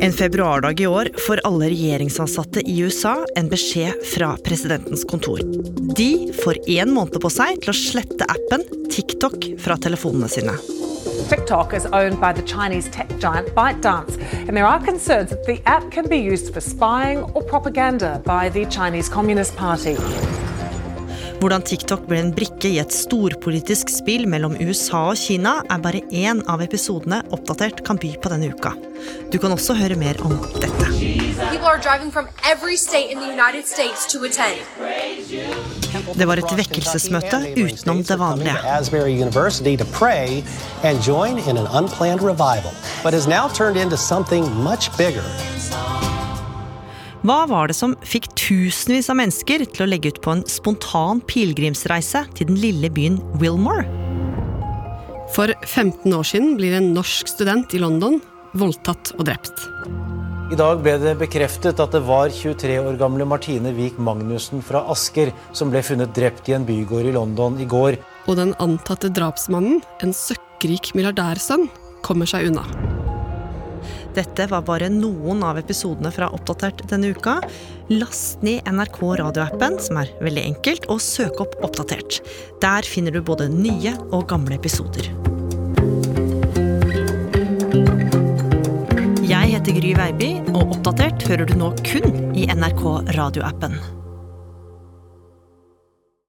En februardag i år får alle regjeringsansatte i USA en beskjed fra presidentens kontor. De får én måned på seg til å slette appen TikTok fra telefonene sine. TikTok is owned by the Chinese tech giant ByteDance, and there are concerns that the app can be used for spying or propaganda by the Chinese Communist. Hvordan TikTok ble en brikke i et storpolitisk spill mellom USA og Kina, er bare én av episodene Oppdatert kan by på denne uka. Du kan også høre mer om dette. Det var et vekkelsesmøte utenom det vanlige. Hva var det som fikk tusenvis av mennesker til å legge ut på en spontan pilegrimsreise til den lille byen Wilmore? For 15 år siden blir en norsk student i London voldtatt og drept. I dag ble det bekreftet at det var 23 år gamle Martine Wiik Magnussen fra Asker som ble funnet drept i en bygård i London i går. Og den antatte drapsmannen, en søkkrik milliardærsønn, kommer seg unna. Dette var bare noen av episodene fra Oppdatert denne uka. Last ned NRK radioappen, som er veldig enkelt, og søk opp Oppdatert. Der finner du både nye og gamle episoder. Jeg heter Gry Veiby, og Oppdatert hører du nå kun i NRK radioappen.